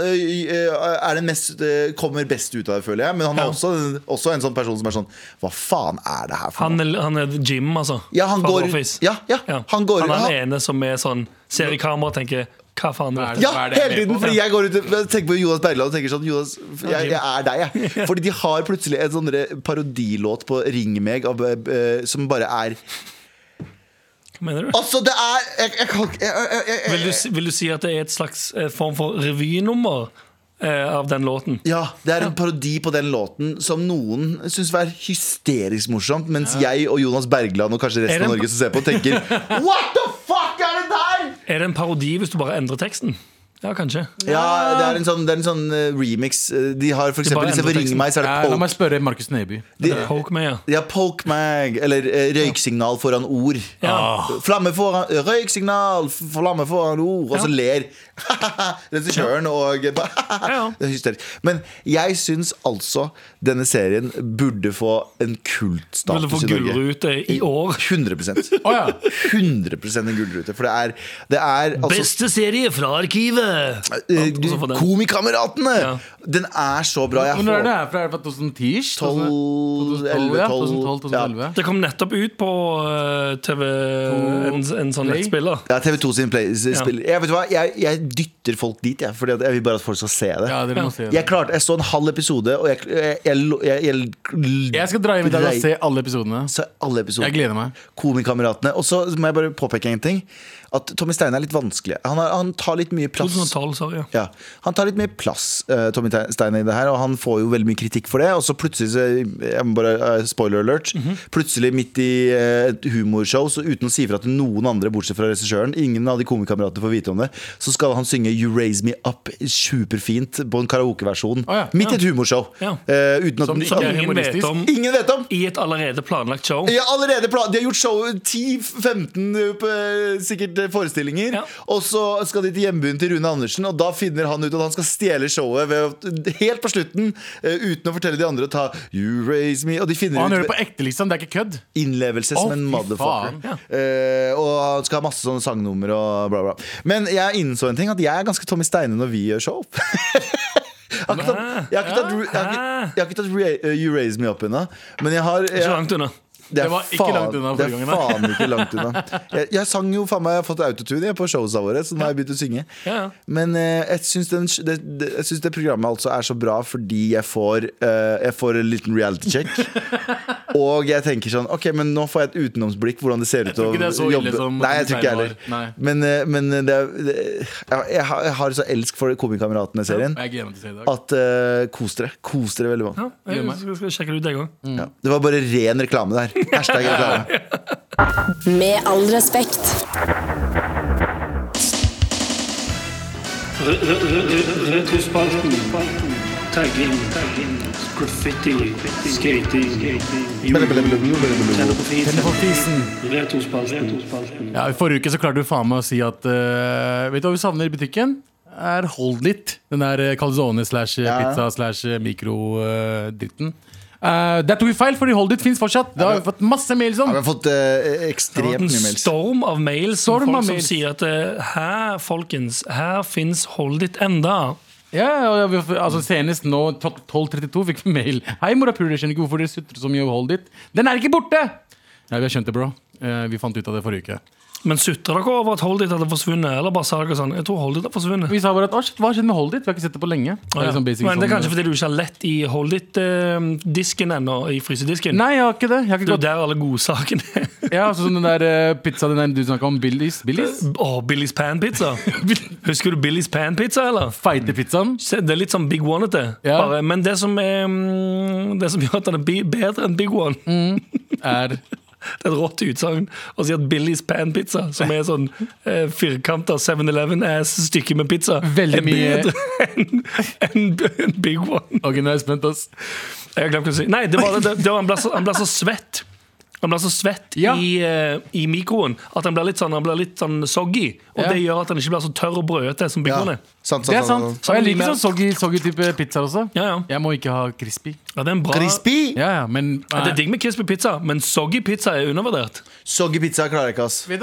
den mest, kommer best ut av det, føler jeg. Men han er Ja. også, også en sånn person som er sånn Hva faen er det her for han, noe? han er Jim, altså. Ja, han går- ja, ja, han går- han er han- den ene som er sånn ser i kamera og tenker Hva faen er det? Ja, er det hele tiden! Fordi jeg går ut og tenker på Jonas Bergland og tenker sånn Jonas, jeg, jeg er deg, jeg. [laughs] Fordi de har plutselig en sånn parodilåt på Ring meg av, øh, som bare er Hva mener du? Altså, det er Jeg, jeg kan ikke Vil vil du si at det er et slags eh, form for revynummer eh, av den låten? Ja, det er en parodi på den låten som noen syns var hysterisk morsomt, mens jeg og Jonas Bergland og kanskje resten av Norge som ser på, tenker [laughs] What the fuck er det der?! Er det en parodi hvis du bare endrer teksten? Ja, kanskje. Ja, det er en sånn, det er en sånn eh, remix. Eh, De har for eksempel, bare Istedenfor endret Ring meg, så er Ja, det la meg spørre Markus Neby. De, Poke meg, ja. ja, Poke meg. eller eh, røyksignal foran ord. Ja. Flamme foran Røyksignal, flamme foran ord. Og så Ja. ler [laughs] regissøren og bare Ja. [laughs] Det er hysterisk. Men jeg syns altså denne serien burde få en Ville kultstatus få i Norge. gullrute i år. 100 Å ja. 100% en gullrute. For det er, det er altså Beste serie fra arkivet! Eh, Og den. Komikameratene! Ja. Den er så bra. Jeg Når er det her fra? Er det fra 2010? 12, 2012, ja. 2012, 2011. Det kom nettopp ut på eh, TV, en, en sånn nettspiller. Ja, TV2 sin play, spill. Jeg, vet hva? Jeg, jeg dytter folk dit, jeg, fordi jeg vil bare at folk skal se det. Ja, dere må Ja. se Jeg klarte, jeg så en halv episode, og jeg, jeg, jeg, jeg, jeg, Jeg skal dra hjem i dag og se alle episodene. Se alle episoder. Jeg gleder meg. Komikameratene. Og så må jeg bare påpeke en ting. At Tommy Steine er litt vanskelig. Han, er, han tar litt mye plass. 2012, sorry. Ja. Ja, Han tar litt mye plass, uh, Tommy Steine, i det her, og han får jo veldig mye kritikk for det. Og så plutselig, så, jeg må bare, uh, spoiler alert, Mhm. plutselig midt i uh, et humorshow, så uten å si fra til noen andre, bortsett fra regissøren, ingen av de komikameratene får vite om det, så skal han synge You Raise Me Up superfint på en karaokeversjon. Oh, ja. Midt i et humorshow. Ja. Eh, uten at Som- ingen vet om ingen vet om! i et allerede planlagt show. Ja, allerede plan De har gjort show 10-15 eh, sikkert eh, forestillinger. Ja. Og så skal de til hjembyen til Rune Andersen, og da finner han ut at han skal stjele showet ved, helt på slutten, eh, uten å fortelle de andre å ta You Raise Me. Og de finner Og han ut det på ekte, liksom. Det er ikke kødd. innlevelse som en motherfucker. Ja. Uh, og han skal ha masse sånne sangnummer og bla, bla. Men jeg innså en ting, at jeg er ganske Tommy Steine når vi gjør show. [laughs] Jeg har ikke tatt, jeg har ikke tatt, jeg har ikke, jeg har ikke tatt You Raise Me Up ennå, men jeg har jeg, langt unna. Det, Det var ikke langt unna forrige er Det er faen ikke langt unna. Jeg, jeg sang jo faen meg Jeg har fått autotune på showsa våre, så nå har jeg begynt å synge. Ja, ja. Men eh, jeg syns det, det, det programmet altså er så bra fordi jeg får eh, Jeg får en liten reality check. [laughs] og jeg tenker sånn Ok, men nå får jeg et utenomsblikk hvordan det ser ut å er ille Nei, jeg tror ikke jeg heller. Men, eh, men det, er- det, jeg, jeg, har, jeg har så elsk for Komikameratene-serien. At uh, Kos dere. Kos dere veldig mange. Ja, jeg skal, skal sjekke det ut, jeg òg. Ja. Det var bare ren reklame der. Hashtag reklame. Med all respekt. Retrospalten. Tagging. Graffiti. Skating. Tenner på fisen. Ja, I forrige uke så klarte du faen meg å si at eh, Vet du hva vi savner i butikken? Er Hold It. Den der eh, calzone slash Ja. pizza slash mikrodritten. Uh, der tok vi feil, fordi Hold It fins fortsatt. Det har vi fått masse mails om. Ja, vi har fått eh, Det har ekstremt vært en mails. storm av mail som Storm folk av som sier at eh, her, folkens, her fins Hold It enda. Ja, vi, altså Senest nå, 12.32, fikk vi mail. Hei, morapuler, jeg skjønner ikke hvorfor dere sutrer så mye over holdet ditt.' Den er ikke borte! Ja, vi har skjønt det, bro. Eh, vi fant ut av det forrige uke. Men sutter dere over at Hold It hadde forsvunnet? Eller bare sa dere sånn Jeg tror Hold It har forsvunnet. Vi sa bare at «Å, shit, hva har skjedd med Hold It? Vi har ikke sett det på lenge. Det er liksom basic Men det er sånn- kanskje fordi du ikke har lett i Hold It-disken ennå, i frysedisken. Nei, jeg har ikke det. Jeg har Det ikke er jo gått der alle godsakene er. [laughs] Ja, altså sånn den der eh, pizza den der du snakka om, Billies. Billies? Å, Billy's Pan-pizza. [laughs] Husker du Billy's Pan-pizza, eller? Feite pizzaen. Se, Det er litt sånn Big One-ete. Ja. Bare- Men det som, er, mm, det som gjør at den er bi- bedre enn Big One, Er det er et rått utsagn å si at Billy's Pan-pizza, som er sånn eh, firkanta 7-Eleven-ass-stykke med pizza, Veldig er mye- bedre enn en Big One. Ok, nå er jeg spent, ass. Jeg har glemt hva jeg si. Nei, det var, det, det var, han, ble så, han ble så svett. Han blir så svett Ja. i, uh, i mikroen at han blir litt sånn, han blir litt sånn soggy. Og Ja. det gjør at han ikke blir så tørr og brødete som Big Ja, er. sant, Det er sant, sant. sant. Og jeg liker sånn soggy, soggy type pizzaer også. Ja, ja. Jeg må ikke ha crispy. ja det er en bra Crispy! Ja, ja, men Ja, det er digg med crispy pizza, men soggy pizza er undervurdert. Soggy pizza klarer jeg ikke, ass. Vet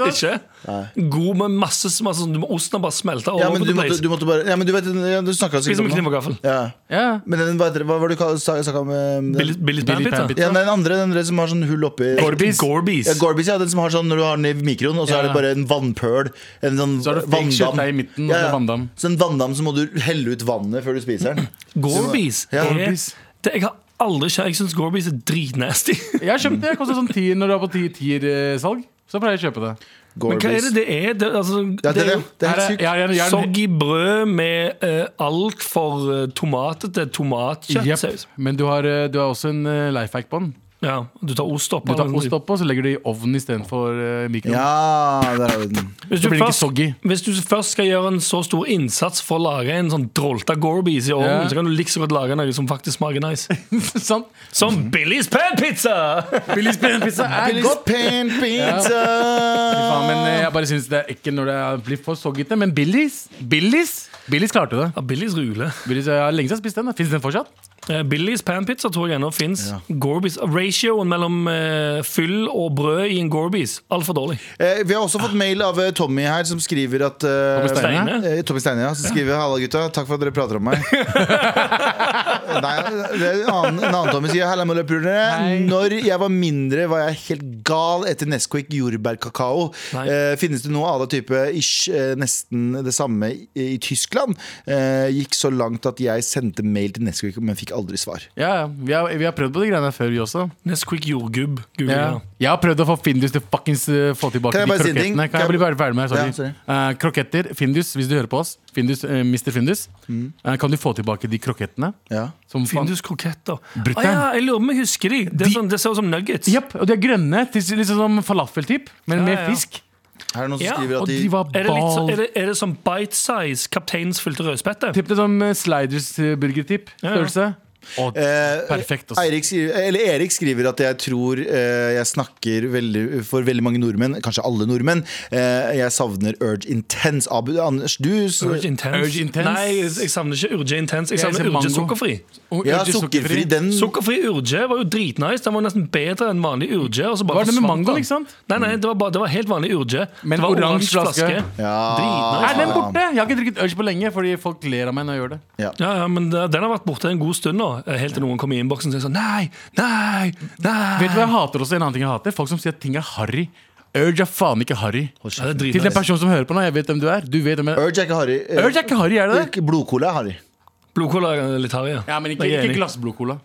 Ikke? God med masse, masse sånn, du må Osten har bare smelta over Ja, men du måtte, du måtte bare Ja, men du vet ja, Du snakka sikkert kniv og gaffel. ja. Ja. Men den, hva, hva var det du snakka om? eh, den- Billy's Billy Pan-pizza. Pan-pizza. Ja, den andre den andre som har sånn hull oppi Gorbis. Gorbis. Ja, Gorbis, ja, den som har sånn når du har den i mikroen, og så Ja. er det bare en vannpøl. En sånn Så er det vanndam. i midten, ja, så vanndam. Så en vanndam så må du helle ut vannet før du spiser den. Gorbis. Ja. Gorbis. Det, jeg har aldri kjøpt Jeg syns Gorbis er dritnasty. Jeg har kjøpt det. Det koster sånn tier når du er på ti- tier-salg. Så pleier jeg å kjøpe det. Men hva er det det er? Det, altså, Ja, det, det det. det er helt sykt. soggy brød med uh, altfor uh, tomatete tomatkjøttsaus. Yep. Men du har, eh, du har også en uh, life hack på den. Ja, du tar ost opp. Du tar ost oppå, så legger du i ovnen istedenfor uh, mikroen. Ja, der har den. Hvis Så du, blir det ikke først, soggy. hvis du først skal gjøre en så stor innsats for å lage en sånn drolta Gorbies i ovnen, Ja. så kan du like så godt lage noe som faktisk smaker nice. [laughs] Sant? Som Billy's Pan-pizza! Billy's pizza er Billy's godt! Pan Pizza! Faen, men eh, jeg bare synes det er ikke når det blir for soggete. Men Billy's Billy's Billy's klarte det. Ja, Billy's rule. Billy's, jeg har lenge siden jeg har spist den. Fins den fortsatt? Eh, Billy's Pan-pizza tror jeg ennå fins. Gorbies Ratioen mellom eh, fyll og brød i en Gorbies altfor dårlig. Eh, vi har også fått mail av eh, Tommy her, som skriver at eh, Tommy Steine? Eh, Tommy Steine, ja. Som skriver Halla, gutta. Takk for at dere prater om meg. [laughs] Nei, det er en annen, en annen Tommy sier Halla, mollapulere. Når jeg var mindre, var jeg helt gal etter Nesquik jordbærkakao. Eh, finnes det noe av det type ish, eh, nesten det samme i, i Tyskland? Eh, gikk så langt at jeg sendte mail til Nesquik, men fikk aldri svar. Ja, ja. Vi har, vi har prøvd på de greiene før, vi også. Nesquik jordgubb. Ja. Jeg har prøvd å få Findus til fuckings uh, få tilbake de krokettene. Kan jeg bli jeg- ferdig med Ja, sorry. sorry. Eh, kroketter, Findus, hvis du hører på oss. Findus, uh, Mr. Findus. Mm. Eh, kan du få tilbake de krokettene? Ja. Som Findus kroketter. Ah, ja, jeg lurer på om jeg husker de. Det, De- sånn, det ser ut som nuggets. Yep, og de er grønne, Liksom sånn som falafeltyp, men Ja, med fisk. Er det noen som Ja, skriver at de de Er det, så, er, det, er det som bite size kapteinsfylte rødspette? Tipp det som sliders burgertipp. Størrelse. Ja, ja. Størrelse. Å, Eh, perfekt. altså. Skriver- eller Erik skriver at jeg tror eh, jeg snakker veldig, for veldig mange nordmenn, kanskje alle nordmenn. Eh, jeg savner Urge Intense. Abu, Anders, du Urge Intense. Urge Intense. Nei, jeg, savner ikke Urge Intense. Jeg savner Urge mango. sukkerfri. Urge Ja, Urge sukkerfri. Den Sukkerfri Urge var jo dritnice. Den var nesten bedre enn vanlig Urge. Og så bare Var det med mango, liksom? Nei, nei, det var, bare, det var helt vanlig Urge. Men det var oransje flaske. Ja. Dritnice. Er den borte? Jeg har ikke drukket Urge på lenge, fordi folk ler av meg når jeg gjør det. Ja. Ja, ja, men det- den har vært borte en god stund nå. Eh, Helt til noen kommer i innboksen og sier sånn Nei, nei, nei. Vet du hva jeg hater også? En annen ting jeg hater? Folk som sier at ting er harry. Urge er faen ikke harry. Ja, det Til den personen som hører på nå, jeg vet hvem du er. Du vet hvem jeg Urge er ikke harry. Eh, Urge er ikke harry, er det det? Blodcola er harry. Blodcola er litt harry, ja. Ja, men ikke, ikke glassblodcola.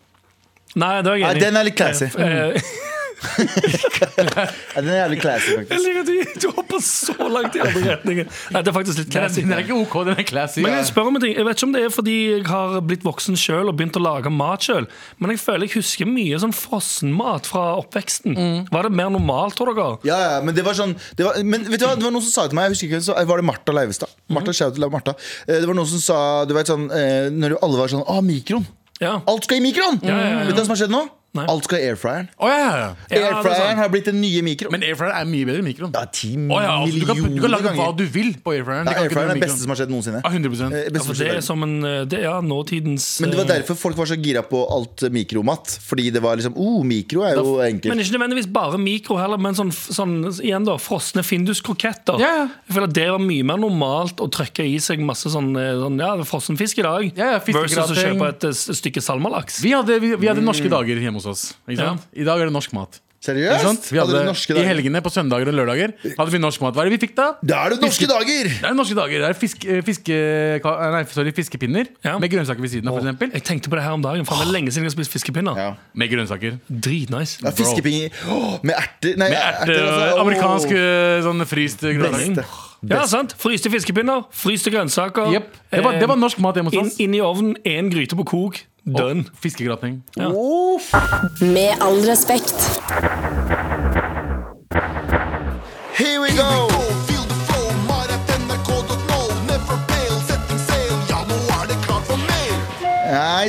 Nei, det er jeg enig i. den er litt classy. [laughs] Ja, den er jævlig classy, Jeg liker at du, du hopper så langt i andre retningen. Nei, det er faktisk litt classy. Den er ikke OK, den er classy. Men jeg spør om en ting Jeg vet ikke om det er fordi jeg har blitt voksen sjøl og begynt å lage mat sjøl, men jeg føler jeg husker mye sånn frossenmat fra oppveksten. Var det mer normalt, tror dere? Ja, ja, men det var sånn det var, Men vet du hva, det var noen som sa til meg Jeg husker ikke, så var det Martha Leivestad. Martha, mm. til Martha. Eh, Det var noen som sa Du vet sånn eh, Når alle var sånn Å, mikroen. Ja. Alt skal i mikroen! ja, ja. Vet du hva som har skjedd nå? Nei. Alt skal i airfryeren. Oh, ja, ja, ja. Det er Airfryeren har blitt den nye mikroen. Men airfryer er mye bedre enn mikroen. Ja, ti oh, ja, altså, du, kan, du kan millioner ganger. hva du vil på airfryeren. Ja, Det Airfryeren er det beste som har skjedd noensinne. Ja, 100 Eh, som det er som en eh, Det ja, nåtidens Men det var eh, derfor folk var så gira på alt mikromat. Fordi det var liksom Oh, mikro er jo enkelt. Men ikke nødvendigvis bare mikro heller, men sånn, sånn igjen da, frosne Findus-kroketter. Jeg føler at Det var mye mer normalt å trykke i seg masse sånn, eh, sånn ja, frossenfisk i dag, Ja, ja, versus å kjøpe et et stykke salmalaks. Vi hadde, vi, vi hadde norske dager hjemme hos oss. Ikke sant? I dag er det norsk mat. Seriøst? Vi Hadde hadde, I helgene på søndager og lørdager hadde vi norsk mat. Hva er det vi fikk da? Da er det norske dager! Det er norske dager. Det er fisk, eh, fiske, nei, sorry, fiskepinner Ja. med grønnsaker ved siden av, for eksempel. Jeg tenkte på det her om dagen. Faen, det er lenge siden jeg har spist fiskepinner. Ja. Med grønnsaker. Dritnice. Ja, fiskepinner oh, med erter. Nei, Med erter, altså. oh. amerikansk eh, sånn fryst grønnsaker. Ja, sant. Fryste fiskepinner, fryste grønnsaker. Yep. Det, var- det var norsk mat hjemme inn, hos oss. inn i ovnen, én gryte på kok. Done. Og Fiskegrateng. Uff. Med all respekt.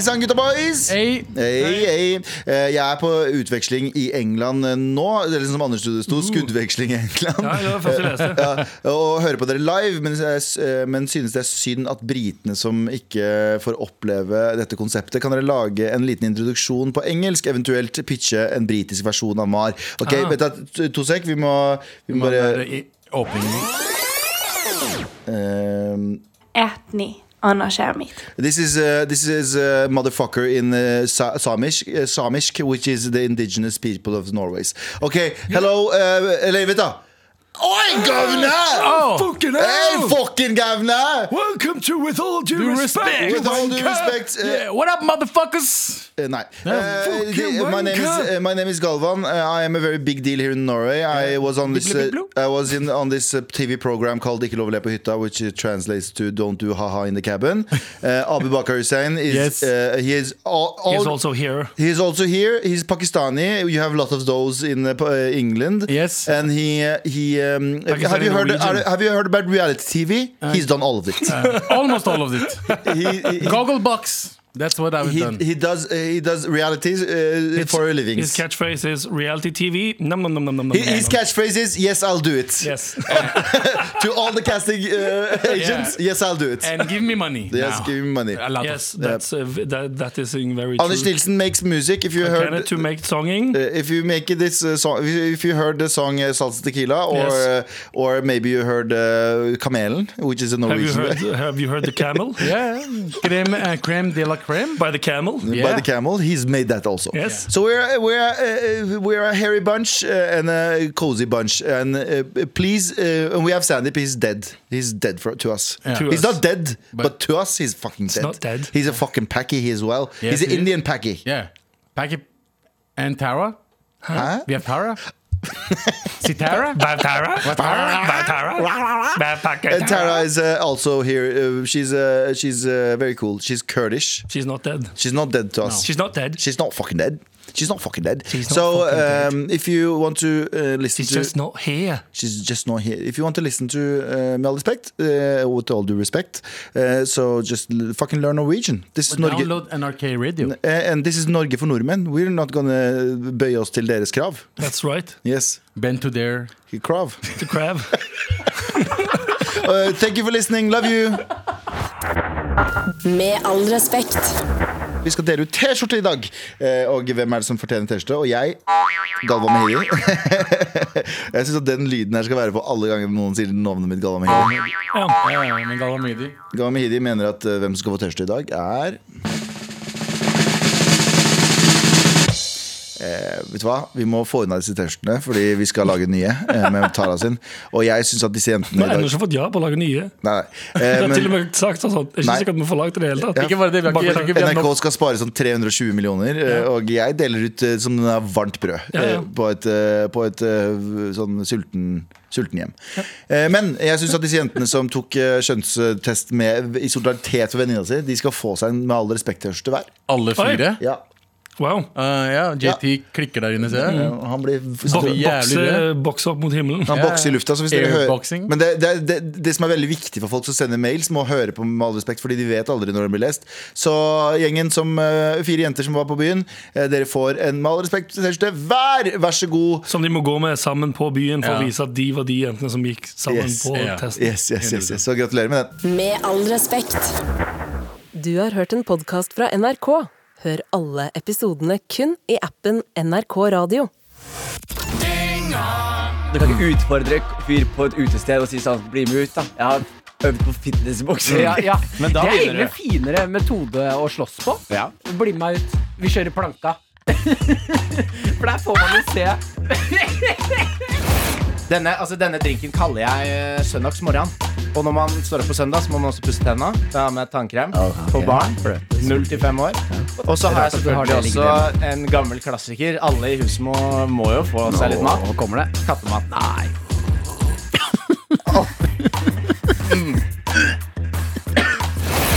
Sann, gutta boys! Hey. Hey, hey. Eh, Jeg er på utveksling i England eh, nå. Det er liksom som Anders sto, skuddveksling i England. Ja, det var det første jeg leste. [laughs] Ja, og hører på dere live, men, eh, men synes det er synd at britene som ikke får oppleve dette konseptet, kan dere lage en liten introduksjon på engelsk, eventuelt pitche en britisk versjon av MAR. Ok, Ah. du, to- to sek, vi må, vi må bare Åpning. åpningen. This is uh, this is a motherfucker in uh, Sa Samish, uh, Samish, which is the indigenous people of Norway. Okay, hello, uh, du. Oi, governor! Fucking Hey, fucking governor! Welcome to With All Due, Due Respect! respect. With all due respect uh, Yeah, what up, motherfuckers? uh, Nei. Uh, fucking the- my, name is, wanker. uh, my name is Galvan. Uh, I am a very big deal here in Norway. I was on this uh. I was in on this uh, TV program called Ikke lov å le på hytta, which uh, translates to Don't do haha in the cabin. [laughs] Uh, Abu Bakar Hussein is Yes. uh, he is all, all He's also here. He's also here. He's Pakistani. You have a lot of those in uh, uh, England. Yes. And he uh, he um, have you heard are- have you heard about reality TV? He's done all of it. [laughs] Almost all of it. he, he, Goggle box. That's what I've he, done. he does uh, he does realities uh, for a living. His catchphrase is reality TV. Nom, nom, nom, nom, nom, his, nom. His catchphrase is "Yes, I'll do it." Yes. [laughs] to all the casting uh, [laughs] agents, yes, I'll do it. And give me money. yes, now. give me money. A lot of- yes, that's uh, that, that is very Anders true. Nilsen makes music. If you Can heard it to make songing? Uh, if you make this uh, song, if you, heard the song uh, Salsa Tequila, or Yes. uh, or maybe you heard uh, Kamelen, which is a Norwegian. Have you heard? [laughs] Have you heard the camel? Yeah. Creme, uh, creme de la creme. By the camel? by the camel. He's made that also. Yes. So we're we're uh, we're a hairy bunch uh, and a cozy bunch, and uh, please, uh, and we have Sandeep. He's dead. He's dead for, to us. Yeah. To he's us. not dead, but, to us, he's fucking dead. not dead. He's a fucking packy he as well. Yes, he's an he is. Indian packy. Yeah. Pack it. And Tara. Huh? We have Tara. [laughs] See Tara? Batara? Batara? Batara? And Tara is uh, also here. Uh, she's uh, she's uh, very cool. She's Kurdish. She's not dead. She's not dead to us. She's not dead. She's not fucking dead. She's not fucking dead. She's not so, fucking dead. um, if you want to uh, listen She's to, just not here. she's just not here. If you want to listen to, uh, med all respect, uh, with all due respect, uh, so just l- fucking learn Norwegian. This is Norge, Download NRK Radio. uh, and this is Norge for nordmenn. We're not gonna bøye oss til deres krav. That's right. Yes, Bend to their krav. To krav. [laughs] Uh, thank you for listening. Love you. Med all respekt. Vi skal dele ut T-skjorte i dag. Eh, og hvem er det som fortjener T-skjorte? Og jeg, Galva Mehidi. [laughs] jeg syns at den lyden her skal være på alle ganger noen sier navnet mitt. Galva Mehidi Ja. Ja, ja, men Galamidi. Galva Mehidi mener at eh, hvem som skal få T-skjorte i dag, er Eh, vet du hva? Vi må få unna disse T-skjortene, fordi vi skal lage nye eh, med Tara sin. Og jeg syns at disse Vi jentene har i ennå ikke fått ja på å lage nye. Nei, nei. Vi Eh, [laughs] har men- til og med sagt sånn. Det er ikke at sikkert vi får lagd det i det hele tatt. Ikke bare det, vi har ikke, ikke NRK nok skal spare sånn 320 millioner, ja. og jeg deler ut eh, som det er varmt brød Ja, ja. eh, på et, eh, på et eh, sånn sulten, sulten hjem. Eh, Men jeg syns at disse jentene som tok eh, kjønnstest med, i solidaritet for venninna si, de skal få seg en med all respekt T-skjorte hver. alle fire. Ja. Wow. Uh, ja, JT klikker der inne, ser jeg. Ja, Han blir Bokser opp mot himmelen. han bokser i lufta. Så hvis dere hører, men det, det, det, det som er veldig viktig for folk som sender mails, må høre på med all respekt, fordi de vet aldri når den blir lest. Så gjengen som eh, fire jenter som var på byen, eh, dere får en med all respekt T-skjorte hver. Vær så god. Som de må gå med sammen på byen for Ja. å vise at de var de jentene som gikk sammen Yes. på Ja. testen. Yes, yes, yes, yes. Så gratulerer med den. Med all respekt. Du har hørt en podkast fra NRK. Hør alle episodene kun i appen NRK Radio. Du kan ikke utfordre fyr på et utested og si sånn Bli med ut, da. Jeg har øvd på fitnessbokser. Ja, ja. Men da det er egentlig en finere metode å slåss på. Ja. Bli med meg ut. Vi kjører planka. [laughs] For der får man jo se. [laughs] Denne, altså, denne drinken kaller jeg eh, søndagsmorgen. Og når man står opp på søndag, så må man også pusse tenna. Med tannkrem på barn. Null til fem år. Og så har jeg selvfølgelig også en gammel klassiker. Alle i huset må, må jo få seg litt mat. Nå kommer det. Kattemat. Nei.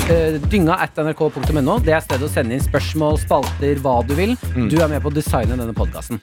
Uh, Dynga at nrk.no. Det er stedet å sende inn spørsmål, spalter, hva du vil. Du er med på å designe denne podkasten.